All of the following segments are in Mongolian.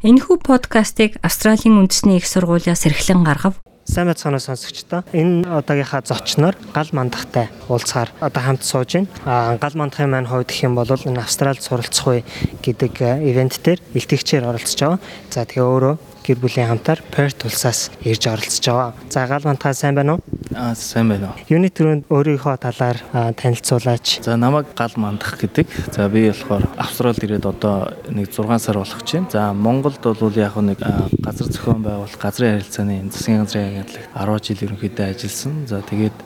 Энэхүү подкастыг Австралийн үндэсний их сургуулиас эрхлэн гаргав. Сайн байцгаана сонсогчдоо. Энэ удаагийнхаа зочноор гал мандахтай уулзахаар одоо хамт сууж байна. Аа гал мандахын маань хувьд гэх юм бол энэ Австралид суралцах үе гэдэг ивент дээр илтгэгчээр оролцож байгаа. За тэгээ өөрөө гэр бүлийн хамтаар Perth улсаас ирж оролцож байгаа. За гал мантаа сайн байна уу? Аа сайн байна уу. Юуны түрүүнд өөрийнхөө талаар танилцуулаач. За намайг гал мандах гэдэг. За би болохоор Австралид ирээд одоо нэг 6 сар болох чинь. За Монголд бол яг нэг газар зохион байгуулалт, газрын харилцааны засгийн газрын агентлагт 10 жил ерөнхийдөө ажилласан. За тэгээд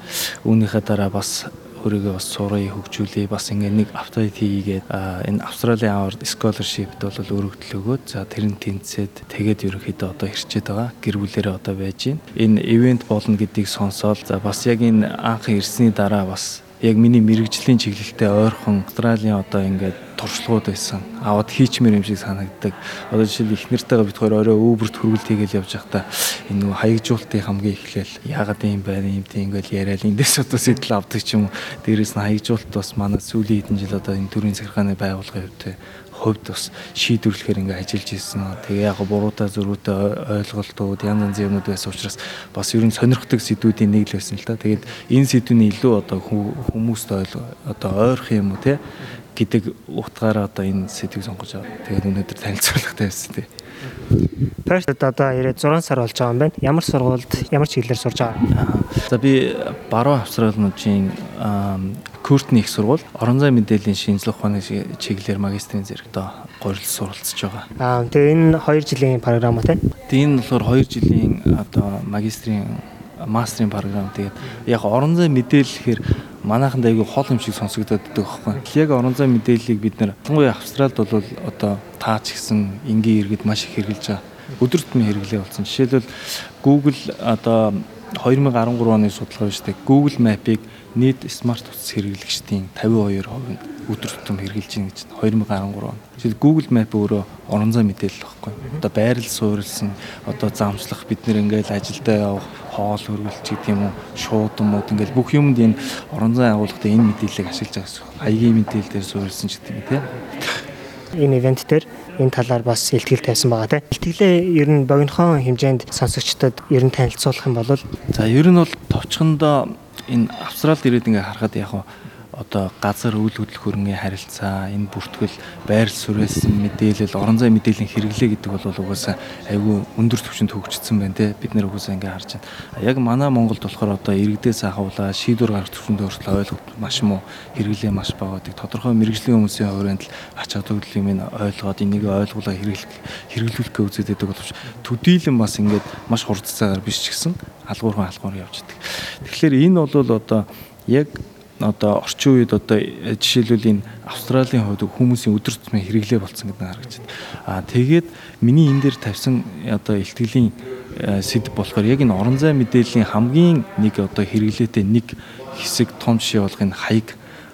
үүнийхээ дараа бас өөрийгөө бас сургая хөгжүүлээ бас ингээ нэг апдейт хийгээд энэ Австралийн авард scholarship-д бол өргөдөл өгөөд за тэрэн тэнцээд тэгээд ерөнхийдөө одоо ирчээд байгаа гэр бүлэрээ одоо байж байна. Энэ ивент болно гэдгийг сонсоод за бас яг энэ анх ирсний дараа бас яг миний мэрэгжлийн чиглэлтэй ойрхон Австралийн одоо ингээд туршлагууд байсан. Аваад хийчмэр юм шиг санагддаг. Одоо жишээл их нартайгаа бид хоёр орой өвөрт хөргөлт хийгээл явж байхдаа энэ нөгөө хаягжуултын хамгийн эхлээл яагаад юм байна юм тийм ингээл яриад эндээс одоо сэтэл авдаг ч юм уу. Дээрээс нь хаягжуулт бас манай сүүлийн хэдэн жил одоо энэ төрийн захиргааны байгууллагын хувьд хувьд бас шийдвэрлэхээр ингээ ажиллаж ирсэн. Тэгээ яг буруутай зөрүүтэй ойлголтууд янз янзын юмнууд байсан учраас бас ер нь сонирхдаг сэдвүүдийн нэг л байсан л та. Тэгээд энэ сэдвүүний илүү одоо хүмүүст одоо ойрох юм уу те гэдэг утгаараа одоо энэ сэдвийг сонгож байгаа. Тэгээд өнөөдөр танилцуулгатай байсан тий. Перт одоо ирээд 6 сар болж байгаа юм байна. Ямар сургуульд ямар чиглэлээр сурж байгаа? За би баруун австралиудын Куртны их сургууль орон зай мэдээллийн шинжилгээ ухааны чиглэлээр магистрийн зэрэг одоо гурил суралцж байгаа. Аа тэгээ энэ 2 жилийн програм уу те? Тэгээ энэ болохоор 2 жилийн одоо магистрийн мастрын програм. Тэгээд яг орон зай мэдээлэл гэхээр манайханд айгүй хол юм шиг сонсогдоод байдаг байхгүй. Яг орон зай мэдээллийг бид нэр Австралид бол одоо таач гэсэн энгийн иргэд маш их хэрэгжилж байгаа. Өдөр тутмын хэрэглээ болсон. Жишээлбэл Google одоо 2013 оны судалгаа биш үү? Google Map-ыг нийт смарт утас хэрэглэгчдийн 52% нь өдөр тутам хэрэгжилж байна гэж 2013 он. Жишээл Google Map өөрөө орон зай мэдээлэл багхгүй. Одоо байрал суурилсан, одоо замчлах бид нэр ингээл ажилдаа явах, хоол хөргөлч гэдэг юм уу, шуудмууд ингээл бүх юмд энэ орон зай агуулгатай энэ мэдээллийг ашиглаж байгаа гэсэн. Хаягийн мэдээлэл дээр суурилсан ч гэдэг юм тийм энэ ивент дээр энэ талаар бас илтгэл тавьсан байгаа тийм. Илтгэлээ ер нь богинохон хэмжээнд сонсогчдод ер нь танилцуулах юм бол за ер нь бол товчхондоо энэ австралид ирээд ингээ харахад яг одоо газар үйл хөдлөх хөрөнгөний харилцаа, энэ бүртгэл байрал сүрээсэн мэдээлэл, орон зай мэдээллийн хэрэглээ гэдэг бол угаасаа айгүй өндөр түвшинд хөгжсөн байна те. Бид нэр угаасаа ингээ харж байна. Яг манай Монголд болохоор одоо иргэдээс ахуулаа шийдвэр гаргах түвшинд өөрчлөлт ойлгох маш муу хэрэглээ маш бага гэдэг. Тодорхой мэрэгжлийн хүмүүсийн хувьд ач холбогдлыг минь ойлгоод энийг ойлгуулаа хэрэглэх хэрэглүүлэх үзээд байдаг боловч төдийлөн бас ингээд маш хурдцаагаар биш ч гэсэн алгуурхан алгуур явж. Тэгэхээр энэ бол одоо яг одоо орчин үед одоо жишээлбэл энэ Австралийн хувьд хүмүүсийн өдөр тутмын хэрэглээ болцсон гэдэг нь байна. Аа тэгээд миний энэ дээр тавьсан одоо ихтгэлийн сэдв болохоор яг энэ орон зай мэдээллийн хамгийн нэг одоо хэрэглээтэй нэг хэсэг том жишээ болох энэ хаяг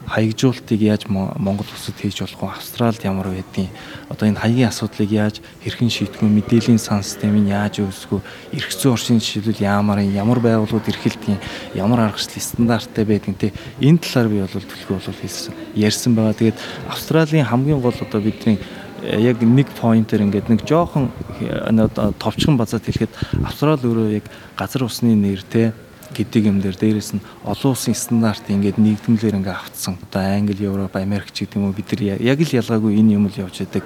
хаягжуултыг яаж Монгол улсад хийж болох вэ? Австралид ямар байдгийг одоо энэ хаягийн асуудлыг яаж хэрхэн шийдэх вэ? Мэдээллийн сан системийг яаж үүсгэх вэ? Ирэх зүйн орчны жишээлбэл ямар ямар байгууллагууд эрхэлдэг ямар аргачлал стандарттай байдгийг те энэ талаар би бол төлөвлөгөө бол хийсэн. Ярьсан байгаа. Тэгээд Австралийн хамгийн гол одоо бидний э, яг нэг поинтер ингээд нэг жоохон э, товчхон базаад хэлэхэд Австрал өөрөө яг газар усны нэр те гэдэг юм дээр дээрэс нь олон улсын стандарт ингээд нэгдмэлээр ингээд автсан. Одоо Англи, Европ, Америк ч гэдэг юм уу бид нар яг л ялгаагүй энэ юм л явж байдаг.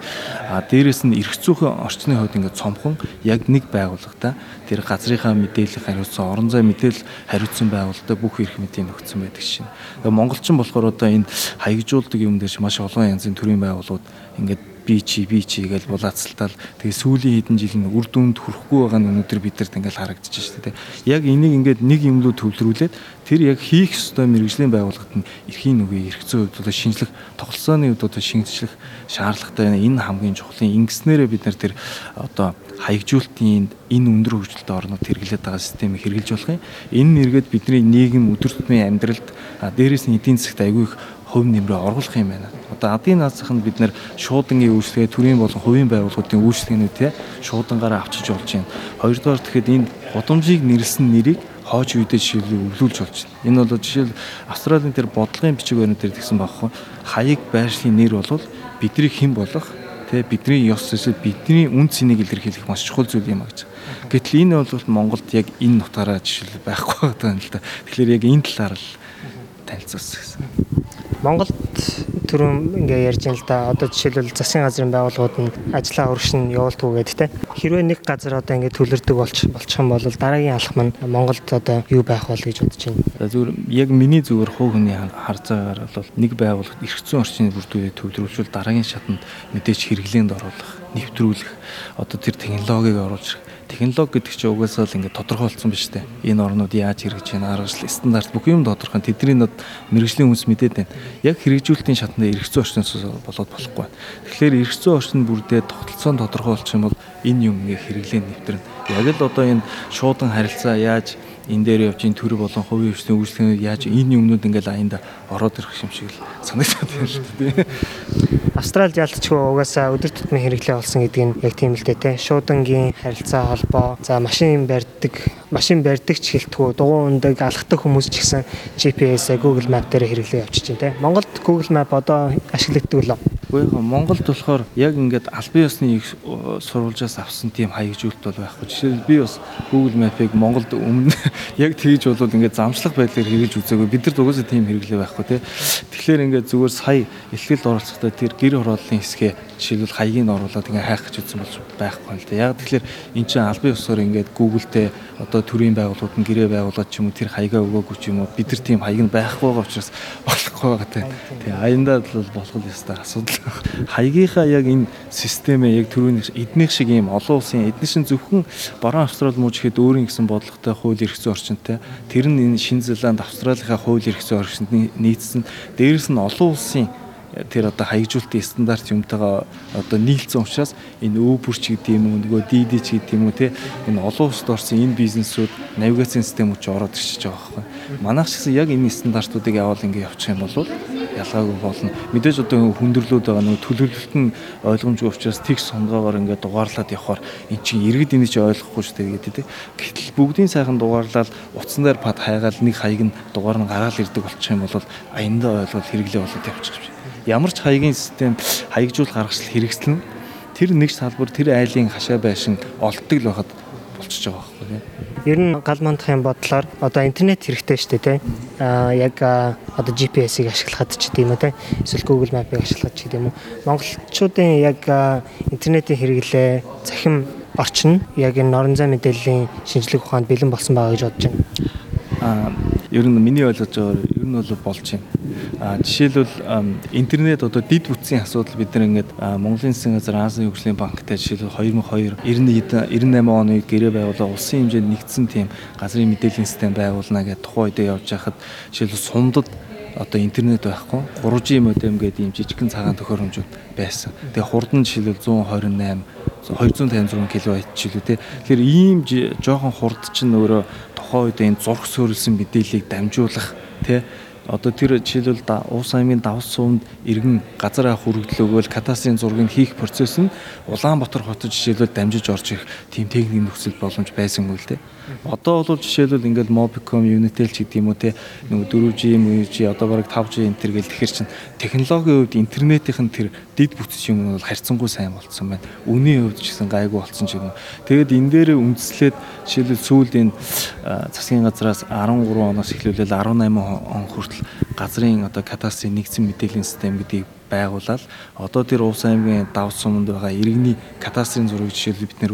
А дээрэс нь эрх зүйн орчны хувьд ингээд цомхон яг нэг байгууллагатай тэр газрынхаа мэдээлэл хариуцсан, орон зай мэдээлэл хариуцсан байгууллагатай бүх эрх мэдийг өгсөн байдаг шин. Монголчин болохоор одоо энэ хаягжуулдаг юм дээр маш олон янзын төрлийн байгууллагууд ингээд би чи би чи гэж булаацалтал тэгээ сүүлийн хэдэн жилийн үр дүнд хүрэхгүй байгаа нь өнөөдөр бидэрт ингээл харагдаж байна шүү дээ. Яг энийг ингээд нэг юм руу төвлөрүүлээд тэр яг хийх ёстой мэрэгжлийн байгууллагад нь эрхийн нүгэ эрх зүйн хувьд шинжлэх тогтолцооны хувьд одоо шинжлэх шаардлагатай энэ хамгийн чухлын ингэснээрээ бид нар тэр одоо хаягжуултын энэ өндөр хөгжилтэй орнууд хэрэглээд байгаа системийг хэрэгжилж болох юм. Энэ нэргээд бидний нийгэм өдөр тутмын амьдралд дээрээс нь эдийн засагт айгүй их хувь нэмрээ оруулах юм байна. Одоо адын наацх нь бид нэр шуудангийн үйлчлэгээ төрийн болон хувийн байгууллагуудын үйлчлэгээнүүд те шуудангаараа авчиж болж байна. Хоёрдугаар тэгэхэд энэ гудамжийг нэрлсэн нэрийг хооч үедээ жишээлбэл өвлүүлж болж байна. Энэ бол жишээл Австралийн тэр бодлогын бичиг баримт дээр тэгсэн байхгүй. Хаяг байршлын нэр бол бидний хэн болох Тэ бидний ёс эсвэл бидний үн цэнийг илэрхийлэх маш чухал зүйл юм а гэж. Гэтэл энэ бол Монголд яг энэ нутгаараа жишээл байхгүй байгаа юм л да. Тэгэхээр яг энэ талаар л танилцуулсан гэсэн. Монголд түрүүн ингээ ярьж байна л да. Одоо жишээлбэл засгийн газрын байгууллагууд нь ажлаа өргөшн явуулдаг гэдэг те. Хэрвээ нэг газар одоо ингээ төлөрдөг болчих болчих юм бол дараагийн алхам нь Монголд одоо юу байх бол гэж бодож байна. Зүгээр яг миний зүгээр хувь хүний харж байгаагаар бол нэг байгууллагт эрх зүйн орчны бүрдүүлээ төвлөрүүлж дараагийн шатанд мэдээж хэрэглээнд оруулах, нэвтрүүлэх одоо тэр технологиг оруулж технологи гэдэг чинь угаасаа л ингээд тодорхойлцсон ба штэ. Энэ орнууд яаж хэрэгжиж байна, аргачлал, стандарт бүх юм тодорхой. Тэдний нод мэрэгжлийн хүмүүс мэдээд байна. Яг хэрэгжүүлэлтийн шатнд эрх зүйн орчноос болоод болохгүй. Тэгэхээр эрх зүйн орчин бүрдээ тогтолцоон тодорхойлчих юм бол энэ юм ингээ хэрэглэн нэвтрэн. Яг л одоо энэ шуудан харилцаа яаж энэ дээр явж энэ төр болон хувийн хвшлийн үйлчлэгнүүд яаж энэ юмнууд ингээл аянда ороод ирэх юм шиг л санагдаад байна шүү дээ. Австралид ялцчгүй угаасаа өдөр тутмын хэрэглээ болсон гэдэг нь яг тийм л дээ те. Шуудангийн харилцаа холбоо, за машин барьдаг, машин барьдаг ч хэлтгүү, дугуй ундаг, алхдаг хүмүүс ч гэсэн GPS-ээ Google Map дээр хэрэглээ явуулчих чинь те. Монголд Google Map одоо ашиглагддаг лөө. Яг Монголд болохоор яг ингээд албан ёсны их сурвалжаас авсан тийм хаягжуулт бол байхгүй. Жишээл би бас Google Map-ыг Монголд өмнө яг тэгж бол ингээд замшлах байдлаар хэрэгжилж үзээгүй. Бид нар дугаараа тийм хэрэглээ байхгүй тий. Тэгэхээр ингээд зүгээр сая ихлэлд оролцохдоо тэр гэр хорооллын хэсгээ жишээлбэл хаягийг оруулаад ингээд хайх гэж үзсэн болж байхгүй л дээ. Яг тэгэхээр эн чинь албан ёсоор ингээд Google-тэй одоо төрийн байгууллагууд нь гэрээ байгуулад ч юм уу тэр хаягаа өгөөгүй ч юм уу бид нар тийм хаяг нь байхгүй байгаа учраас болохгүй байгаа тий. Тэгээ аяндаа бол болох л ёстой асуудал. Хаягийнхаа яг энэ системээ яг төрөний эднийх шиг ийм олон улсын эдний шин зөвхөн баруун Австрали мууж ихэд өөрийн гэсэн бодлоготой хууль эрх зүйн орчинтай тэр нь энэ Шинэ Зеланд Австралийнхаа хууль эрх зүйн орчинд нийцсэн. Дээрээс нь олон улсын тэр одоо хаягжуултын стандарт юмтайгаа одоо нийлцсэн учраас энэ Uber ч гэдэг юм уу нөгөө DD ч гэдэг юм уу те энэ олон улсад орсон энэ бизнесүүд навигацийн системүүд ч ороод ирчихэж байгаа байхгүй. Манайх ч гэсэн яг энэ стандартуудыг яваал ингэ явуучих юм бол ялгаагүй болно. Мэдээж одоо хүндрэлүүд байгаа нөгөө төлөвлөлт нь ойлгомжгүй учраас тэг сонгоогоор ингээд дугаарлаад явхаар эн чинь иргэд энийг ч ойлгохгүй шүү дээ гэдэг. Гэтэл бүгдийн сайхан дугаарлаад утсан дээр пад хайгаал нэг хаяг нь дугаар нь гараал ирдэг болчих юм бол аяндаа ойлгоод хэрэглээ болоод явчих юм ямар ч хаягийн систем хаягжуул гаргачлал хэрэгслэн тэр нэг салбар тэр айлын хашаа байшин олддог л байхад болчихж байгаа байхгүй тийм. Ер нь гал мандахын бодлоор одоо интернет хэрэгтэй шүү дээ тийм. Аа яг одоо GPS-ийг ашиглахад ч гэдэм үү тийм. Эсвэл Google Map-ыг ашиглахад ч гэдэм үү. Монголчуудын яг интернетийн хэрэглээ захим орчин яг энэ норон зай мэдээллийн шинжлэх ухаанд бэлэн болсон байгаа гэж бодож байна. Аа ер нь миний ойлгож байгаагаар ер нь бол болж байна жишээлбэл интернет одоо дид бүтцийн асуудал бид нар ингээд Монголын засгийн газар Азийн хөгжлийн банктай жишээлбэл 2002 90 98 оны гэрээ байгуулаа улсын хэмжээнд нэгдсэн тийм газрын мэдээллийн систем байгуулна гэдэг тухайн үедээ явж байхад жишээлбэл сумдад одоо интернет байхгүй 3G модем гэдэг ийм жижигхэн цагаан төхөөрөмжүүд байсан. Тэгээ хурдан жишээлбэл 128 256 кБ жилүү те. Тэгэхээр ийм жоохон хурд чинь өөрөө тухайн үед энэ зураг суурилсан мэдээллийг дамжуулах те одоо тэр жишээлбэл уус аймгийн давс сувнд иргэн газар авах хүрэгдэл өгөөл кадастрын зургийг хийх процесс нь Улаанбаатар хотод жишээлбэл дамжиж орж ирэх тийм техник нөхцөл боломж байсан үйл дээ. Одоо бол жишээлбэл ингээл Mobicom, Unitel ч гэдэг юм уу те нөгөө 4G, 5G одоо бараг 5G энэ төр гэл тэгэхэр чин технологийн хувьд интернетийн тэр дид бүтц юм бол харьцангуй сайн болцсон байна. Үнийн хувьд ч гэсэн гайгүй болцсон ч юм. Тэгэд энэ дээр үндэслээд жишээлбэл сүүлд энэ засгийн газраас 13 оноос эхлүүлээд 18 он хүртэл газрын одоо кадастрын нэгдсэн мэдээллийн систем гэдгийг байгуулаад одоо тэр Увс аймгийн давс суманд байгаа иргэний кадастрын зургийг жишээлбэл бид нэр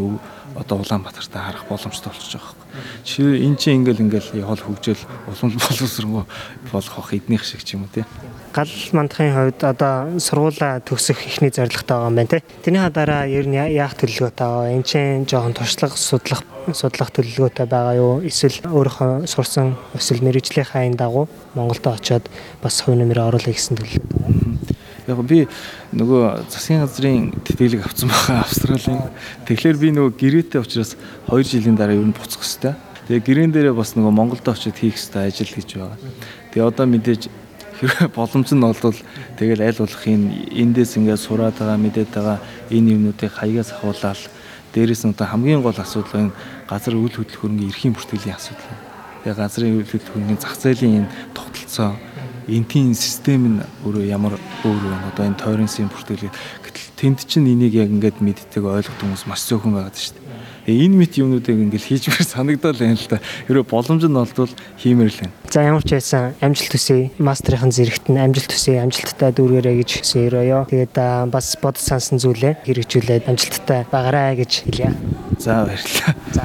одоо Улаанбаатартай харах боломжтой болчихж байгаа байхгүй. Жишээ эн чинь ингээл ингээл явал хөгжөөл улам боловсронгуй болох бах эднийх шиг ч юм уу тий. Гал мандахын хувьд одоо сургуулаа төгсөх ихний зорилготой байгаа юм байна тий. Тэрний хадараа ер нь яах төлөвлөгөөтэй байгаа. Энд чинь жоохон туршлага судлах судлах төлөвлөгөөтэй байгаа юу? Эсвэл өөрийнхөө сурсан эсвэл мэрэгжлийнхаа энэ дагуу Монголд очиод бас хувь нэмрээ оруулах гэсэн төлөвлөгөө байгаа. Яг би нөгөө засгийн газрын тэтгэлэг авсан байгаа Австралийн. Тэгэхээр би нөгөө гэрээтэй учраас 2 жилийн дараа ер нь буцах хэвээр. Тэгээ гэрээн дээрээ бас нөгөө Монголд очиод хийх хэвээр ажил гэж байгаа. Тэгээ одоо мэдээж хэрэг боломж нь олвол тэгэл аль болох энэ эндээс ингээд сураад байгаа мэдээд байгаа энэ юмнуудыг хаягаас ахуулаад дээрэс нь одоо хамгийн гол асуудал нь газар үйл хөдлөх хөрөнгөний эрхийн бүртгэлийн асуудал. Тэгээ газрын үйл хөдлөх хөрөнгөний зах зээлийн энэ тогтолцоо энтийн систем нь өөрөө ямар өөр вэ? Одоо энэ тойронсын бүртгэлийг гэтэл тэнд чинь энийг яг ингээд мэддэг ойлгох хүмүүс маш зөөхөн байгаа шүү дээ. Тэгээ энэ мэт юмнуудыг ингээд хийжмээр санагдал байна л да. Хэрэв боломж нь олдвол хиймээр л байна. За ямар ч байсан амжилт төсөй мастрын зэрэгт нь амжилт төсөй амжилттай дүүргээрэй гэж хүсэерөө. Тэгээд бас бод сансан зүйлээ хэрэгжүүлээд амжилттай байгаарай гэж хэлье. За баярлалаа. За